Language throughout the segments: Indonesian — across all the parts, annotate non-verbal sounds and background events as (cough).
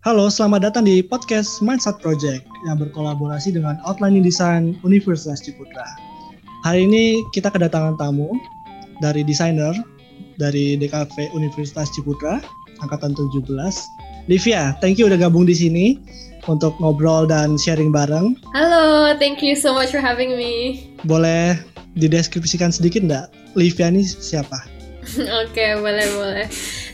Halo, selamat datang di podcast Mindset Project yang berkolaborasi dengan Outlining Design Universitas Ciputra. Hari ini kita kedatangan tamu dari desainer dari DKV Universitas Ciputra, angkatan 17. Livia, thank you udah gabung di sini untuk ngobrol dan sharing bareng. Halo, thank you so much for having me. Boleh dideskripsikan sedikit enggak? Livia ini siapa? (laughs) Oke, okay, boleh boleh.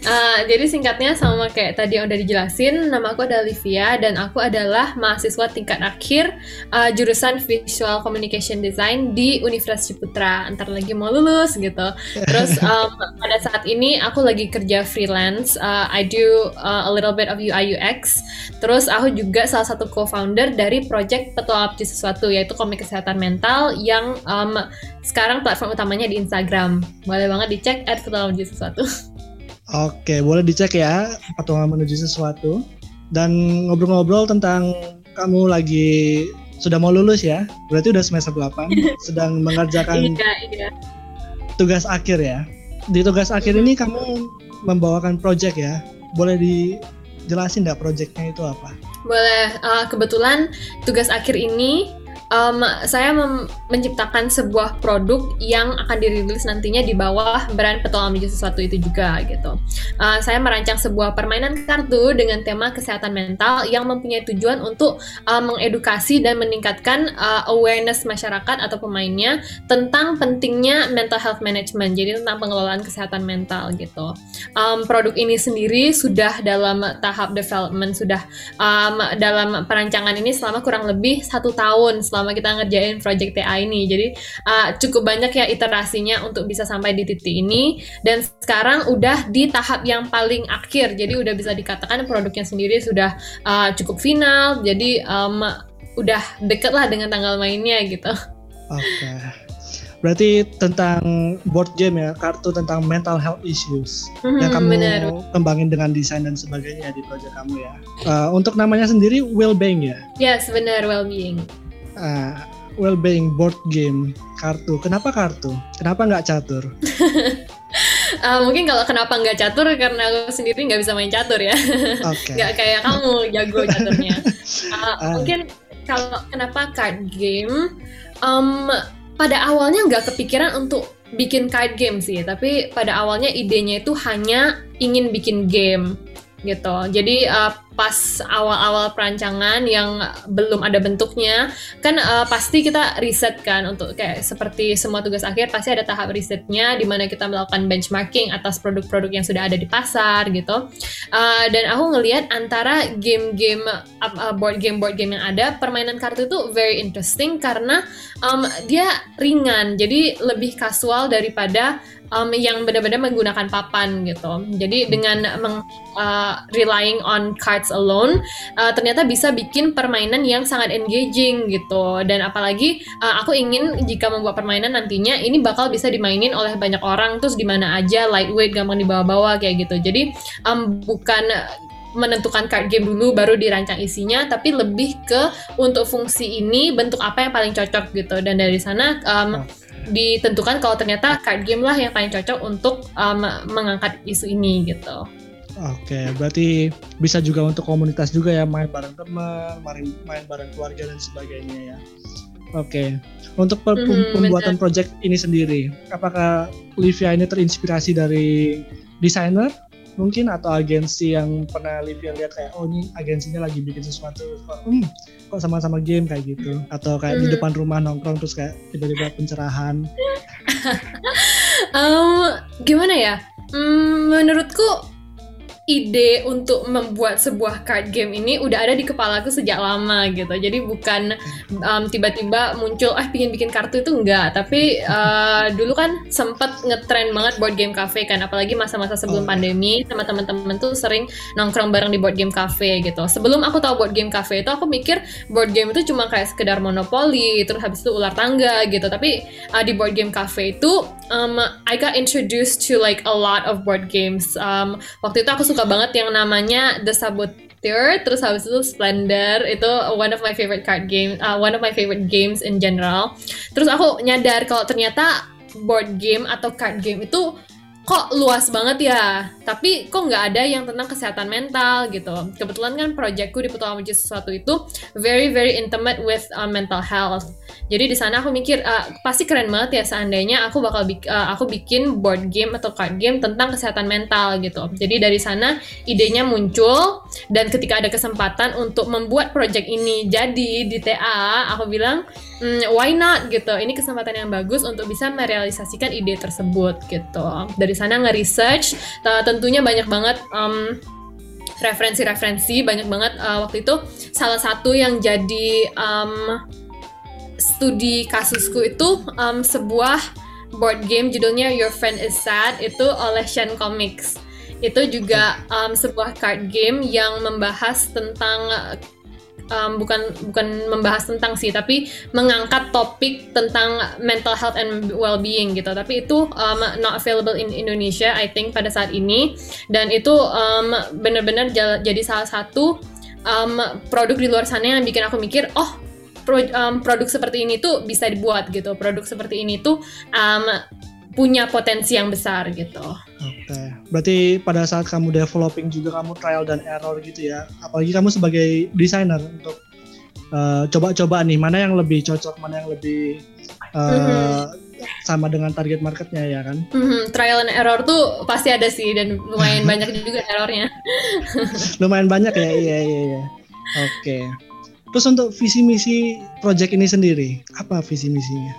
Uh, jadi singkatnya sama kayak tadi yang udah dijelasin, nama aku adalah Livia dan aku adalah mahasiswa tingkat akhir uh, jurusan Visual Communication Design di Universitas Ciputra. Antar lagi mau lulus gitu. Terus (laughs) um, pada saat ini aku lagi kerja freelance. Uh, I do uh, a little bit of UI UX. Terus aku juga salah satu co-founder dari project Petualang Sesuatu yaitu komik kesehatan mental yang um, sekarang platform utamanya di Instagram. Boleh banget dicek at Petualang Sesuatu. (laughs) Oke, boleh dicek ya patungan menuju sesuatu. Dan ngobrol-ngobrol tentang kamu lagi sudah mau lulus ya? Berarti udah semester 8, (laughs) sedang mengerjakan iya, iya. tugas akhir ya. Di tugas akhir ini kamu membawakan project ya. Boleh dijelasin nggak projectnya itu apa? Boleh. Uh, kebetulan tugas akhir ini um, saya menciptakan sebuah produk yang akan dirilis nantinya di bawah brand petualang menuju sesuatu itu juga gitu. Uh, saya merancang sebuah permainan kartu dengan tema kesehatan mental yang mempunyai tujuan untuk uh, mengedukasi dan meningkatkan uh, awareness masyarakat atau pemainnya tentang pentingnya mental health management. Jadi tentang pengelolaan kesehatan mental gitu. Um, produk ini sendiri sudah dalam tahap development sudah um, dalam perancangan ini selama kurang lebih satu tahun selama kita ngerjain project TA ini. Jadi uh, cukup banyak ya iterasinya untuk bisa sampai di titik ini dan sekarang udah di tahap yang paling akhir. Jadi udah bisa dikatakan produknya sendiri sudah uh, cukup final. Jadi um, udah deket lah dengan tanggal mainnya gitu. Oke. Okay. Berarti tentang board game ya, kartu tentang mental health issues hmm, yang kamu bener. kembangin dengan desain dan sebagainya di proyek kamu ya. Uh, untuk namanya sendiri well-being ya? Yes, benar well-being uh, well-being board game kartu. Kenapa kartu? Kenapa nggak catur? uh, (laughs) mungkin kalau kenapa nggak catur karena aku sendiri nggak bisa main catur ya. Okay. nggak kayak kamu jago caturnya. Uh, (laughs) uh. Mungkin kalau kenapa card game? Um, pada awalnya nggak kepikiran untuk bikin card game sih, tapi pada awalnya idenya itu hanya ingin bikin game gitu. Jadi uh, pas awal-awal perancangan yang belum ada bentuknya, kan uh, pasti kita riset kan untuk kayak seperti semua tugas akhir pasti ada tahap risetnya di mana kita melakukan benchmarking atas produk-produk yang sudah ada di pasar gitu. Uh, dan aku ngelihat antara game-game uh, board game board game yang ada, permainan kartu itu very interesting karena um, dia ringan, jadi lebih kasual daripada um, yang benar-benar menggunakan papan gitu. Jadi dengan meng, uh, relying on cards alone, uh, ternyata bisa bikin permainan yang sangat engaging gitu. Dan apalagi uh, aku ingin jika membuat permainan nantinya ini bakal bisa dimainin oleh banyak orang terus di mana aja lightweight, gampang dibawa-bawa kayak gitu. Jadi um, bukan menentukan card game dulu baru dirancang isinya tapi lebih ke untuk fungsi ini bentuk apa yang paling cocok gitu dan dari sana um, ditentukan kalau ternyata card game lah yang paling cocok untuk um, mengangkat isu ini gitu. Oke, berarti bisa juga untuk komunitas juga ya main bareng teman, main main bareng keluarga dan sebagainya ya. Oke, untuk per, mm, pembuatan bener. project ini sendiri, apakah Livia ini terinspirasi dari desainer mungkin atau agensi yang pernah Livia lihat kayak oh ini agensinya lagi bikin sesuatu. Hmm, kok sama-sama game? kayak gitu. Atau kayak hmm. di depan rumah nongkrong terus kayak tiba-tiba pencerahan. (laughs) Um, gimana ya? Hmm, menurutku ide untuk membuat sebuah card game ini udah ada di kepala aku sejak lama gitu. Jadi bukan um, tiba-tiba muncul ah pingin bikin kartu itu enggak, tapi uh, (laughs) dulu kan sempet ngetrend banget board game cafe kan, apalagi masa-masa sebelum oh. pandemi sama teman-teman tuh sering nongkrong bareng di board game cafe gitu. Sebelum aku tahu board game cafe itu aku mikir board game itu cuma kayak sekedar monopoli, terus habis itu ular tangga gitu. Tapi uh, di board game cafe itu um, I got introduced to like a lot of board games. Um, waktu itu aku suka banget yang namanya The Saboteur terus habis itu Splendor. Itu one of my favorite card game uh, one of my favorite games in general. Terus aku nyadar kalau ternyata board game atau card game itu kok luas banget ya? Tapi kok nggak ada yang tentang kesehatan mental gitu? Kebetulan kan proyekku di Petualang Menuju Sesuatu itu very very intimate with uh, mental health. Jadi di sana aku mikir uh, pasti keren banget ya seandainya aku bakal bik uh, aku bikin board game atau card game tentang kesehatan mental gitu. Jadi dari sana idenya muncul dan ketika ada kesempatan untuk membuat project ini jadi di TA aku bilang mm, why not gitu. Ini kesempatan yang bagus untuk bisa merealisasikan ide tersebut gitu. Dari sana nge-research tentunya banyak banget um, referensi-referensi banyak banget uh, waktu itu salah satu yang jadi um, studi kasusku itu um, sebuah board game judulnya Your Friend Is Sad itu oleh Shen Comics. Itu juga um, sebuah card game yang membahas tentang um, bukan bukan membahas tentang sih tapi mengangkat topik tentang mental health and well-being gitu. Tapi itu um, not available in Indonesia I think pada saat ini. Dan itu um, benar-benar jadi salah satu um, produk di luar sana yang bikin aku mikir oh pro, um, produk seperti ini tuh bisa dibuat gitu. Produk seperti ini tuh um, punya potensi yang besar gitu. Oke, okay. berarti pada saat kamu developing juga kamu trial dan error gitu ya. Apalagi kamu sebagai desainer untuk uh, coba-coba nih mana yang lebih cocok, mana yang lebih uh, mm-hmm. sama dengan target marketnya ya kan? Mm-hmm. Trial and error tuh pasti ada sih dan lumayan (laughs) banyak juga errornya. (laughs) lumayan banyak ya, iya iya iya. Oke. Okay. Terus untuk visi misi project ini sendiri, apa visi misinya?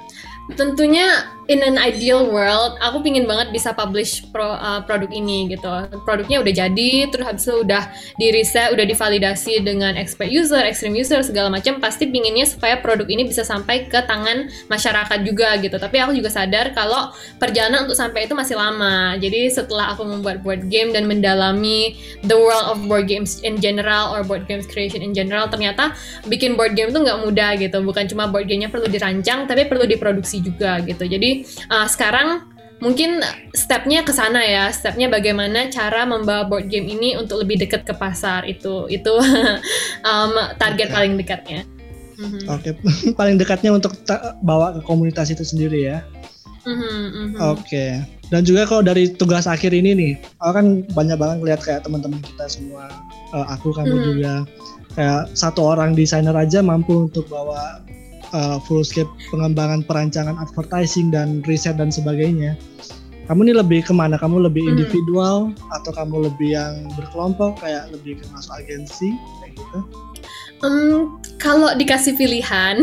Tentunya in an ideal world, aku pingin banget bisa publish pro, uh, produk ini gitu. Produknya udah jadi, terus habis itu udah di riset, udah divalidasi dengan expert user, extreme user segala macam. Pasti pinginnya supaya produk ini bisa sampai ke tangan masyarakat juga gitu. Tapi aku juga sadar kalau perjalanan untuk sampai itu masih lama. Jadi setelah aku membuat board game dan mendalami the world of board games in general or board games creation in general, ternyata bikin board game itu nggak mudah gitu. Bukan cuma board gamenya perlu dirancang, tapi perlu diproduksi juga gitu. Jadi uh, sekarang mungkin stepnya ke sana ya stepnya bagaimana cara membawa board game ini untuk lebih dekat ke pasar itu itu (laughs) um, target okay. paling dekatnya mm-hmm. oke okay. paling dekatnya untuk bawa ke komunitas itu sendiri ya mm-hmm, mm-hmm. oke okay. dan juga kalau dari tugas akhir ini nih aku kan banyak banget lihat kayak teman-teman kita semua uh, aku kamu mm-hmm. juga kayak satu orang desainer aja mampu untuk bawa uh, fullscape pengembangan perancangan advertising dan riset dan sebagainya. Kamu ini lebih ke mana? Kamu lebih hmm. individual hmm. atau kamu lebih yang berkelompok kayak lebih ke masuk agensi kayak gitu? Um, kalau dikasih pilihan,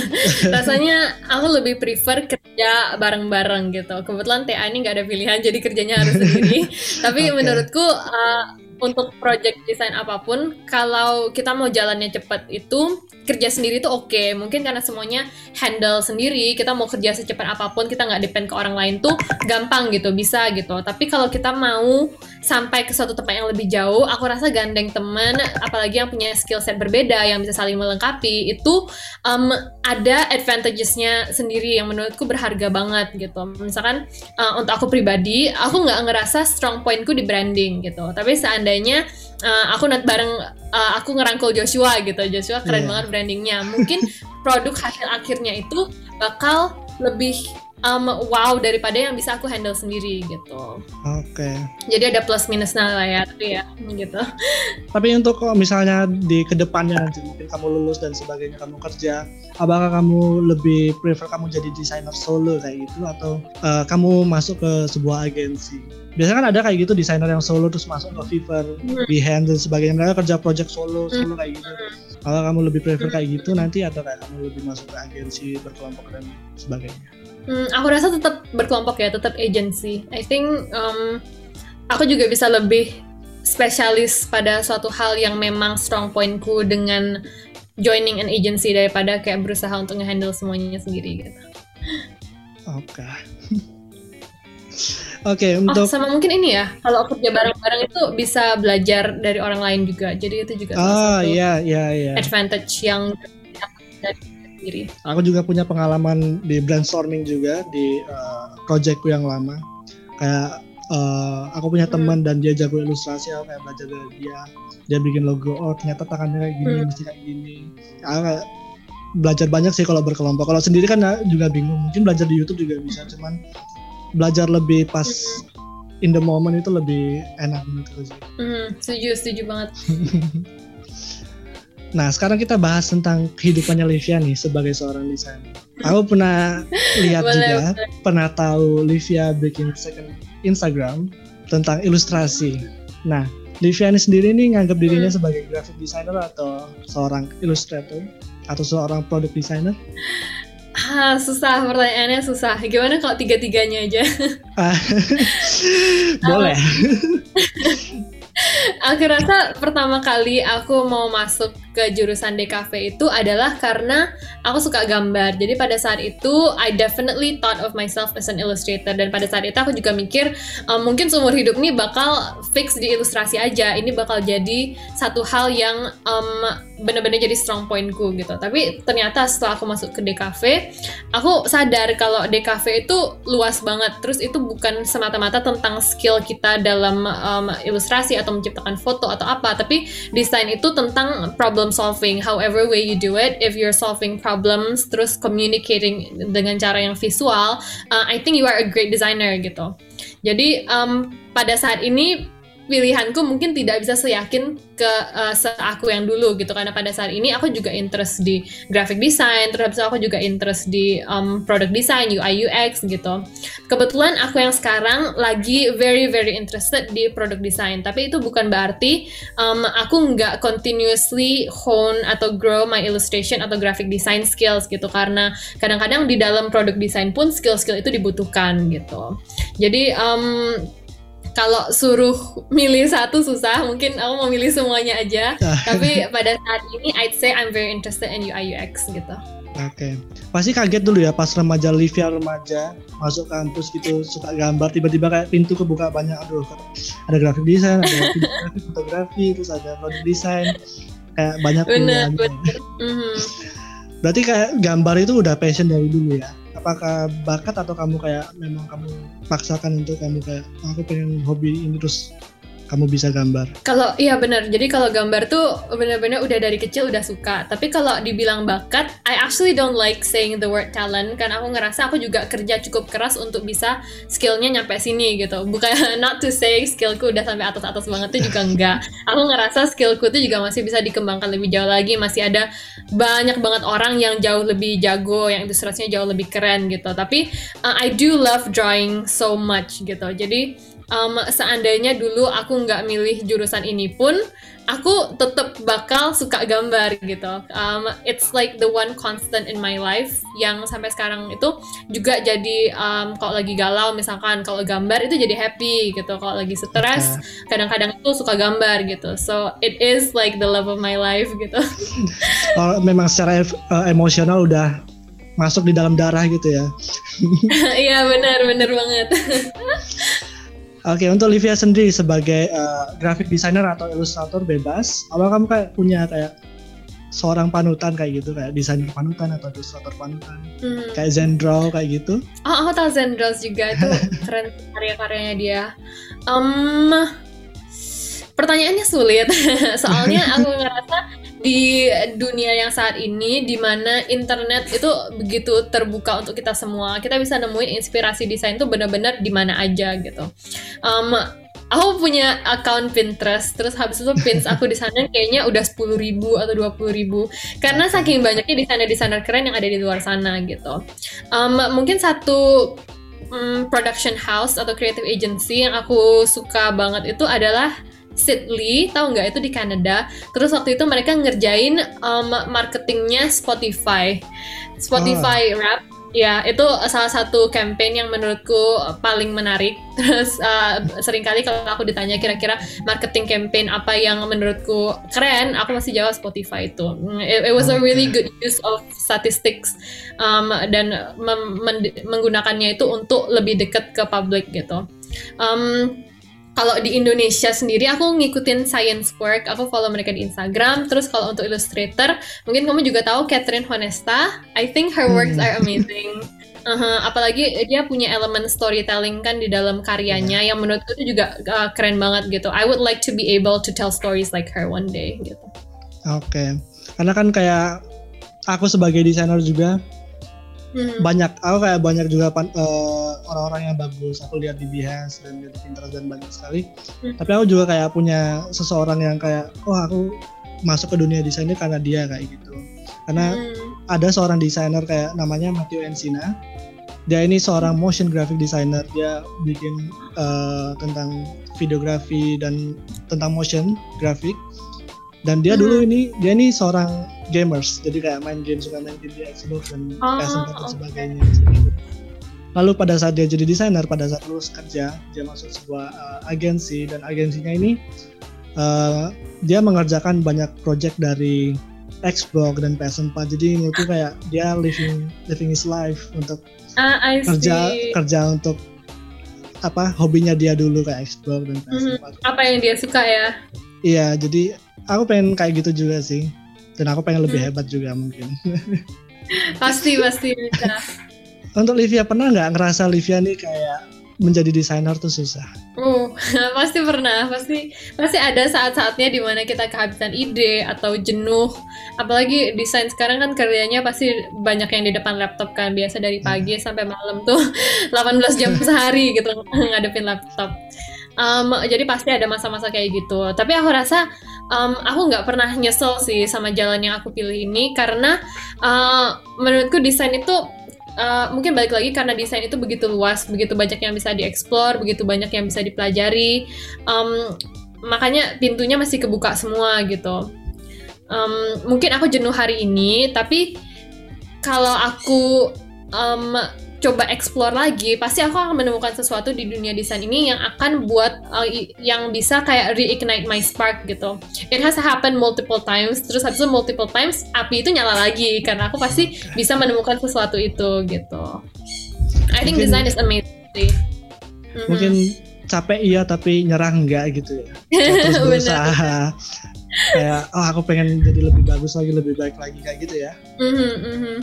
(laughs) rasanya aku lebih prefer kerja bareng-bareng gitu. Kebetulan TA ini nggak ada pilihan, jadi kerjanya harus sendiri. (laughs) Tapi okay. menurutku uh, untuk project desain apa pun kalau kita mau jalannya cepat itu kerja sendiri itu oke. Okay. mungkin karena semuanya handle sendiri kita mau kerja secepat apa pun kita nggak depend ke orang lain tuh gampang gitu bisa gitu. Tapi kalau kita mau sampai ke suatu tempat yang lebih jauh aku rasa gandeng teman apalagi yang punya skill set berbeda yang bisa saling melengkapi itu um, ada advantagesnya sendiri yang menurutku berharga banget gitu. Misalkan uh, untuk aku pribadi aku nggak ngerasa strong pointku di branding gitu. Tapi seandainya uh, aku not bareng uh, aku ngerangkul Joshua gitu Joshua keren yeah. banget brandingnya mungkin produk hasil akhirnya itu bakal lebih um, wow daripada yang bisa aku handle sendiri gitu. Oke. Okay. Jadi ada plus minusnya lah ya, tapi ya gitu. Tapi untuk misalnya di ke depannya nanti mungkin kamu lulus dan sebagainya kamu kerja, apakah kamu lebih prefer kamu jadi desainer solo kayak gitu atau uh, kamu masuk ke sebuah agensi? Biasanya kan ada kayak gitu desainer yang solo terus masuk ke Fiverr, hmm. Behance dan sebagainya. Mereka kerja project solo, solo hmm. kayak gitu. Kalau kamu lebih prefer kayak gitu nanti atau kayak kamu lebih masuk ke agensi berkelompok dan sebagainya? Hmm, aku rasa tetap berkelompok ya, tetap agency. I think um, aku juga bisa lebih spesialis pada suatu hal yang memang strong pointku dengan joining an agency daripada kayak berusaha untuk ngehandle semuanya sendiri gitu. Oke. Okay. (laughs) Oke, okay, untuk oh, sama mungkin ini ya, kalau kerja bareng-bareng itu bisa belajar dari orang lain juga. Jadi itu juga ah, iya, iya, iya. advantage yang dari sendiri. Aku juga punya pengalaman di brainstorming juga di uh, projectku yang lama. Kayak uh, aku punya hmm. teman dan dia jago ilustrasi, aku kayak belajar dari dia. Dia bikin logo, oh ternyata tangannya kayak gini, hmm. mesti kayak gini. Aku kayak belajar banyak sih kalau berkelompok. Kalau sendiri kan juga bingung. Mungkin belajar di YouTube juga bisa, cuman belajar lebih pas in the moment itu lebih enak menurutku sih. Mm, setuju, setuju banget. (laughs) nah, sekarang kita bahas tentang kehidupannya Livia nih sebagai seorang desainer. Aku pernah lihat juga, boleh. pernah tahu Livia bikin second Instagram tentang ilustrasi. Nah, Livia ini sendiri nih nganggap dirinya hmm. sebagai graphic designer atau seorang ilustrator atau seorang product designer? Ah, susah pertanyaannya susah. Gimana kalau tiga-tiganya aja? Ah, (laughs) boleh. aku rasa pertama kali aku mau masuk ke jurusan DKV itu adalah karena aku suka gambar. Jadi pada saat itu I definitely thought of myself as an illustrator dan pada saat itu aku juga mikir um, mungkin seumur hidup ini bakal fix di ilustrasi aja. Ini bakal jadi satu hal yang um, bener-bener jadi strong pointku gitu. Tapi ternyata setelah aku masuk ke DKV, aku sadar kalau DKV itu luas banget. Terus itu bukan semata-mata tentang skill kita dalam um, ilustrasi atau menciptakan foto atau apa, tapi desain itu tentang problem problem solving however way you do it. If you're solving problems terus communicating dengan cara yang visual uh, I think you are a great designer gitu. Jadi um, pada saat ini pilihanku mungkin tidak bisa seyakin ke uh, aku yang dulu gitu. Karena pada saat ini aku juga interest di graphic design terus aku juga interest di um, product design UI UX gitu. Kebetulan aku yang sekarang lagi very very interested di product design. Tapi itu bukan berarti um, aku nggak continuously hone atau grow my illustration atau graphic design skills gitu. Karena kadang-kadang di dalam product design pun skill-skill itu dibutuhkan gitu. Jadi um, kalau suruh milih satu susah, mungkin aku mau milih semuanya aja. Tapi pada saat ini, I'd say I'm very interested in UI UX gitu. Oke, okay. pasti kaget dulu ya pas remaja Livia remaja masuk kampus gitu suka gambar tiba-tiba kayak pintu kebuka banyak aduh ada grafik desain, ada (laughs) grafik fotografi, terus ada produk desain kayak banyak bener, bener. Mm -hmm. Berarti kayak gambar itu udah passion dari dulu ya? Apakah bakat atau kamu kayak memang kamu paksakan untuk kamu kayak aku pengen hobi ini terus kamu bisa gambar? Kalau iya benar. Jadi kalau gambar tuh benar-benar udah dari kecil udah suka. Tapi kalau dibilang bakat, I actually don't like saying the word talent karena aku ngerasa aku juga kerja cukup keras untuk bisa skillnya nyampe sini gitu. Bukan (laughs) not to say skillku udah sampai atas-atas banget tuh juga enggak. Aku ngerasa skillku tuh juga masih bisa dikembangkan lebih jauh lagi. Masih ada banyak banget orang yang jauh lebih jago, yang ilustrasinya jauh lebih keren gitu. Tapi uh, I do love drawing so much gitu. Jadi um, seandainya dulu aku nggak milih jurusan ini pun aku tetap bakal suka gambar gitu. Um, it's like the one constant in my life yang sampai sekarang itu juga jadi um, kalau lagi galau misalkan kalau gambar itu jadi happy gitu. Kalau lagi stres kadang-kadang itu suka gambar gitu. So it is like the love of my life gitu. (laughs) oh, memang secara uh, emosional udah masuk di dalam darah gitu ya. (laughs) Iya benar benar banget. (laughs) Oke, untuk Livia sendiri sebagai uh, graphic designer atau ilustrator bebas, apa kamu kayak punya kayak seorang panutan kayak gitu kayak desainer panutan atau ilustrator panutan hmm. kayak Zendraw kayak gitu? Oh, aku tahu Zendraw juga itu (laughs) keren karya-karyanya dia. Um, pertanyaannya sulit. (laughs) Soalnya (laughs) aku ngerasa di dunia yang saat ini di mana internet itu begitu terbuka untuk kita semua kita bisa nemuin inspirasi desain tuh benar-benar di mana aja gitu. Um, aku punya account Pinterest terus habis itu pins aku di sana kayaknya udah sepuluh ribu atau dua puluh ribu. Karena saking banyaknya desainer-desainer keren yang ada di luar sana gitu. Um, mungkin satu um, production house atau creative agency yang aku suka banget itu adalah Sidley, tahu nggak itu di Kanada. Terus waktu itu mereka ngerjain um, marketingnya Spotify, Spotify oh. Rap. Ya, itu salah satu campaign yang menurutku paling menarik. (laughs) Terus uh, sering kali kalau aku ditanya kira-kira marketing campaign apa yang menurutku keren, aku masih jawab Spotify itu. It, it was a really good use of statistics um, dan menggunakannya itu untuk lebih dekat ke publik gitu. Um, kalau di Indonesia sendiri aku ngikutin Science Work, aku follow mereka di Instagram. Terus kalau untuk Illustrator, mungkin kamu juga tahu Catherine Honesta. I think her works are hmm. amazing. Uh -huh. apalagi dia punya elemen storytelling kan di dalam karyanya yang menurutku itu juga uh, keren banget gitu. I would like to be able to tell stories like her one day gitu. Oke, okay. karena kan kayak aku sebagai desainer juga hmm. banyak aku kayak banyak juga uh, orang-orang yang bagus aku lihat di Behance dan di Pinterest dan banyak sekali hmm. tapi aku juga kayak punya seseorang yang kayak oh aku masuk ke dunia desain ini karena dia kayak gitu karena hmm. ada seorang desainer kayak namanya Matthew Encina dia ini seorang motion graphic designer dia bikin uh, tentang videografi dan tentang motion graphic dan dia hmm. dulu ini dia ini seorang gamers. Jadi kayak main game suka main game di Xbox dan oh, PS4 dan sebagainya. Lalu pada saat dia jadi desainer pada saat lulus kerja dia masuk sebuah uh, agensi. Dan agensinya ini uh, dia mengerjakan banyak project dari Xbox dan PS4 jadi menurutku kayak dia living living his life untuk uh, kerja kerja untuk apa hobinya dia dulu kayak Xbox dan PS4 hmm, apa yang dia suka ya iya jadi aku pengen kayak gitu juga sih dan aku pengen lebih hmm. hebat juga mungkin (laughs) pasti pasti bisa (laughs) untuk Livia pernah nggak ngerasa Livia nih kayak menjadi desainer tuh susah. Oh, (laughs) pasti pernah, pasti pasti ada saat-saatnya di mana kita kehabisan ide atau jenuh. Apalagi desain sekarang kan kerjanya pasti banyak yang di depan laptop kan, biasa dari pagi hmm. sampai malam tuh 18 jam sehari gitu ngadepin laptop. Um, jadi pasti ada masa-masa kayak gitu. Tapi aku rasa um, aku nggak pernah nyesel sih sama jalan yang aku pilih ini karena uh, menurutku desain itu Uh, mungkin balik lagi karena desain itu begitu luas, begitu banyak yang bisa dieksplor, begitu banyak yang bisa dipelajari, um, makanya pintunya masih kebuka semua gitu. Um, mungkin aku jenuh hari ini, tapi kalau aku um, coba explore lagi, pasti aku akan menemukan sesuatu di dunia desain ini yang akan buat uh, yang bisa kayak reignite my spark gitu. It has happened multiple times, terus habis itu multiple times api itu nyala lagi karena aku pasti bisa menemukan sesuatu itu gitu. I think mungkin, design is amazing. Mm-hmm. Mungkin capek iya tapi nyerah enggak gitu ya. (laughs) Terus berusaha. kayak oh aku pengen jadi lebih bagus lagi, lebih baik lagi kayak gitu ya. Mm-hmm, mm-hmm.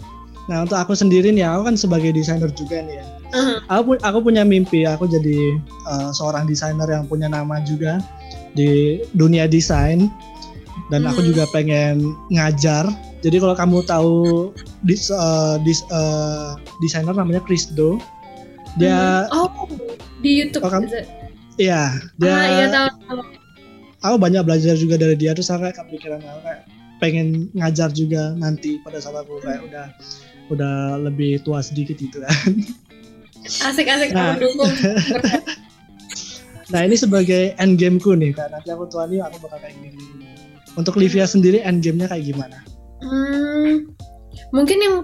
(laughs) Nah untuk aku sendiri nih, aku kan sebagai desainer juga nih ya. Uh-huh. Aku aku punya mimpi, aku jadi uh, seorang desainer yang punya nama juga di dunia desain. Dan uh-huh. aku juga pengen ngajar. Jadi kalau kamu tahu dis, uh, dis, uh, desainer namanya Krisdo, dia uh-huh. oh di YouTube. Oh, kamu, iya, dia. Ah, iya tahu. Aku banyak belajar juga dari dia terus aku kayak kepikiran aku kayak pengen ngajar juga nanti pada saat aku kayak udah udah lebih tua sedikit gitu kan. Asik-asik nah, aku dukung. (laughs) nah ini sebagai end gameku nih kan nanti aku tua nih aku bakal kayak gini. Untuk Livia sendiri end gamenya kayak gimana? Hmm, mungkin yang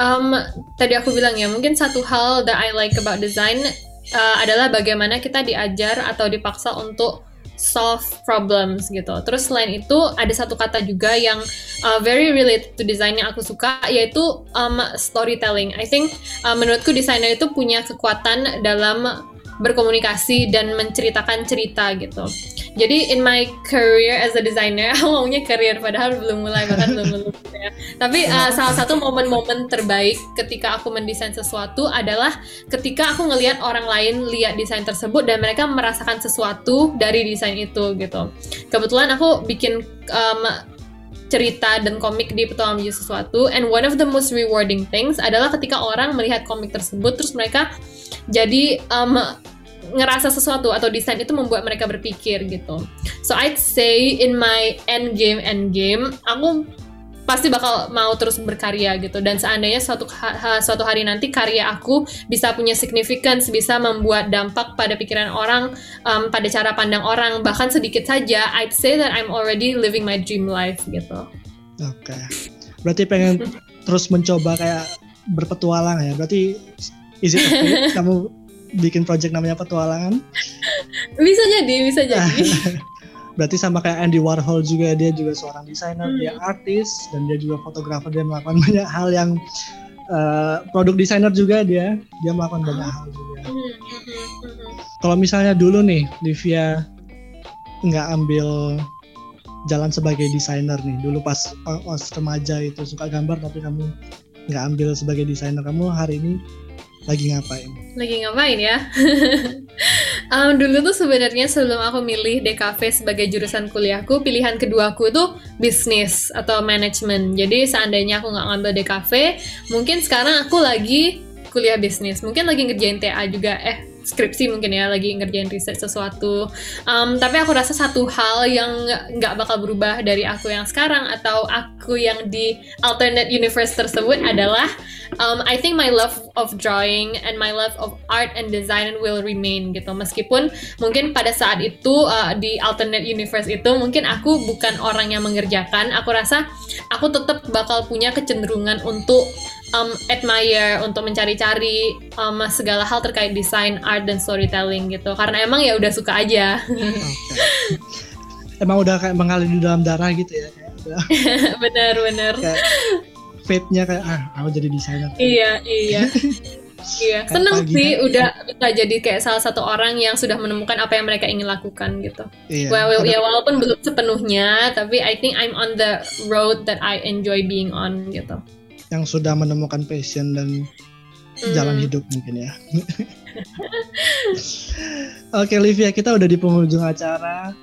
um, tadi aku bilang ya mungkin satu hal that I like about design uh, adalah bagaimana kita diajar atau dipaksa untuk solve problems gitu. Terus selain itu ada satu kata juga yang uh, very related to design yang aku suka yaitu um, storytelling. I think uh, menurutku desainer itu punya kekuatan dalam berkomunikasi dan menceritakan cerita gitu. Jadi in my career as a designer, (laughs) aku maunya career padahal belum mulai bahkan belum lulus ya. Tapi uh, salah satu momen-momen terbaik ketika aku mendesain sesuatu adalah ketika aku ngelihat orang lain lihat desain tersebut dan mereka merasakan sesuatu dari desain itu gitu. Kebetulan aku bikin um, cerita dan komik di petualangan menuju sesuatu and one of the most rewarding things adalah ketika orang melihat komik tersebut terus mereka jadi um, ngerasa sesuatu atau desain itu membuat mereka berpikir gitu. So I'd say in my end game end game aku pasti bakal mau terus berkarya gitu dan seandainya suatu ha suatu hari nanti karya aku bisa punya significance bisa membuat dampak pada pikiran orang um, pada cara pandang orang bahkan sedikit saja I'd say that I'm already living my dream life gitu. Oke. Okay. Berarti pengen (laughs) terus mencoba kayak berpetualang ya. Berarti is it okay? (laughs) kamu bikin project namanya petualangan? bisa jadi, bisa jadi. (laughs) Berarti sama kayak Andy Warhol juga dia juga seorang desainer, hmm. dia artis dan dia juga fotografer dia melakukan (laughs) banyak hal yang uh, produk desainer juga dia dia melakukan banyak hal juga. Hmm, hmm, hmm, Kalau misalnya dulu nih Livia nggak ambil jalan sebagai desainer nih dulu pas pas remaja itu suka gambar tapi kamu nggak ambil sebagai desainer kamu hari ini lagi ngapain? Lagi ngapain ya? (laughs) Um, dulu tuh sebenarnya sebelum aku milih DKV sebagai jurusan kuliahku, pilihan keduaku tuh bisnis atau manajemen. Jadi seandainya aku nggak ngambil DKV, mungkin sekarang aku lagi kuliah bisnis. Mungkin lagi ngerjain TA juga. Eh, skripsi mungkin ya lagi ngerjain riset sesuatu. Um, tapi aku rasa satu hal yang nggak bakal berubah dari aku yang sekarang atau aku yang di alternate universe tersebut adalah um, I think my love of drawing and my love of art and design will remain gitu. Meskipun mungkin pada saat itu uh, di alternate universe itu mungkin aku bukan orang yang mengerjakan. Aku rasa aku tetap bakal punya kecenderungan untuk um, admire untuk mencari-cari um, segala hal terkait desain, art dan storytelling gitu. Karena emang ya udah suka aja. okay. (laughs) Emang udah kayak mengalir di dalam darah gitu ya. (laughs) bener bener. Fate-nya kayak ah aku jadi desainer. Iya iya. (laughs) Iya, seneng sih kan? udah bisa jadi kayak salah satu orang yang sudah menemukan apa yang mereka ingin lakukan gitu. Iya. Well, ya walaupun belum sepenuhnya, tapi I think I'm on the road that I enjoy being on gitu yang sudah menemukan passion dan hmm. jalan hidup mungkin ya. (laughs) Oke, Livia, kita udah di penghujung acara.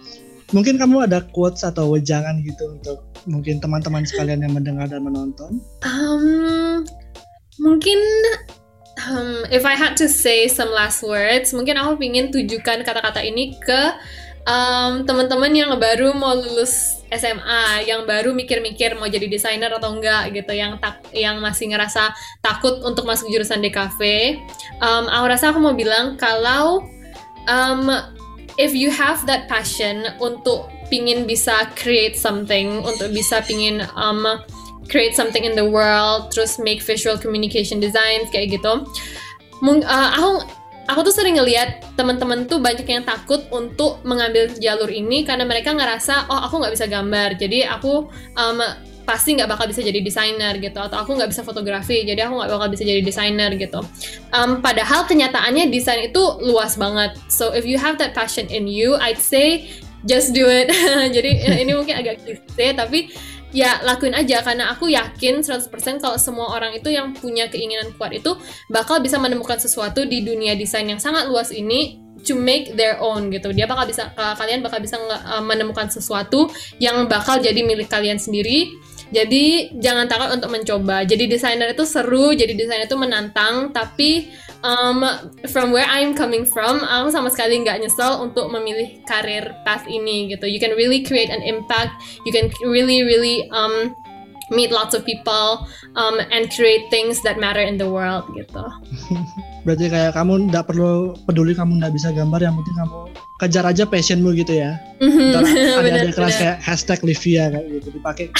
Mungkin kamu ada quotes atau wejangan gitu untuk mungkin teman-teman sekalian yang mendengar dan menonton? Um, mungkin um, if I had to say some last words, mungkin aku ingin tujukan kata-kata ini ke um, teman-teman yang baru mau lulus SMA yang baru mikir-mikir mau jadi desainer atau enggak gitu yang tak yang masih ngerasa takut untuk masuk jurusan DKV um, aku rasa aku mau bilang kalau um, if you have that passion untuk pingin bisa create something untuk bisa pingin um, create something in the world terus make visual communication design kayak gitu Mung, uh, aku aku tuh sering ngeliat teman-teman tuh banyak yang takut untuk mengambil jalur ini karena mereka ngerasa oh aku nggak bisa gambar. Jadi aku um, pasti nggak bakal bisa jadi desainer gitu atau aku nggak bisa fotografi jadi aku nggak bakal bisa jadi desainer gitu. Um, padahal kenyataannya desain itu luas banget. So if you have that passion in you I'd say just do it. (laughs) Jadi ini mungkin agak klise tapi ya lakuin aja karena aku yakin 100% kalau semua orang itu yang punya keinginan kuat itu bakal bisa menemukan sesuatu di dunia desain yang sangat luas ini to make their own gitu. Dia bakal bisa kalian bakal bisa uh, menemukan sesuatu yang bakal jadi milik kalian sendiri. Jadi jangan takut untuk mencoba. Jadi desainer itu seru, jadi desainer itu menantang, tapi um, from where I'm coming from, aku sama sekali nggak nyesel untuk memilih karir path ini gitu. You can really create an impact. You can really really um, meet lots of people um, and create things that matter in the world gitu. (laughs) Berarti kayak kamu nggak perlu peduli kamu nggak bisa gambar, yang penting kamu kejar aja passionmu gitu ya. Mm-hmm. (laughs) ada ada kelas kayak hashtag Livia kayak gitu dipakai. (laughs)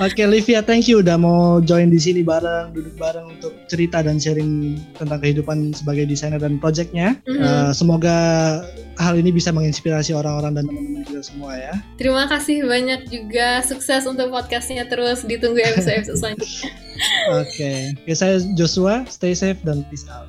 Oke, okay, Livia, thank you udah mau join di sini bareng, duduk bareng untuk cerita dan sharing tentang kehidupan sebagai desainer dan projectnya. Mm-hmm. Uh, semoga hal ini bisa menginspirasi orang-orang dan teman-teman kita semua ya. Terima kasih banyak juga, sukses untuk podcastnya terus ditunggu episode-episode selanjutnya. Oke, okay. okay, saya Joshua, stay safe dan peace out.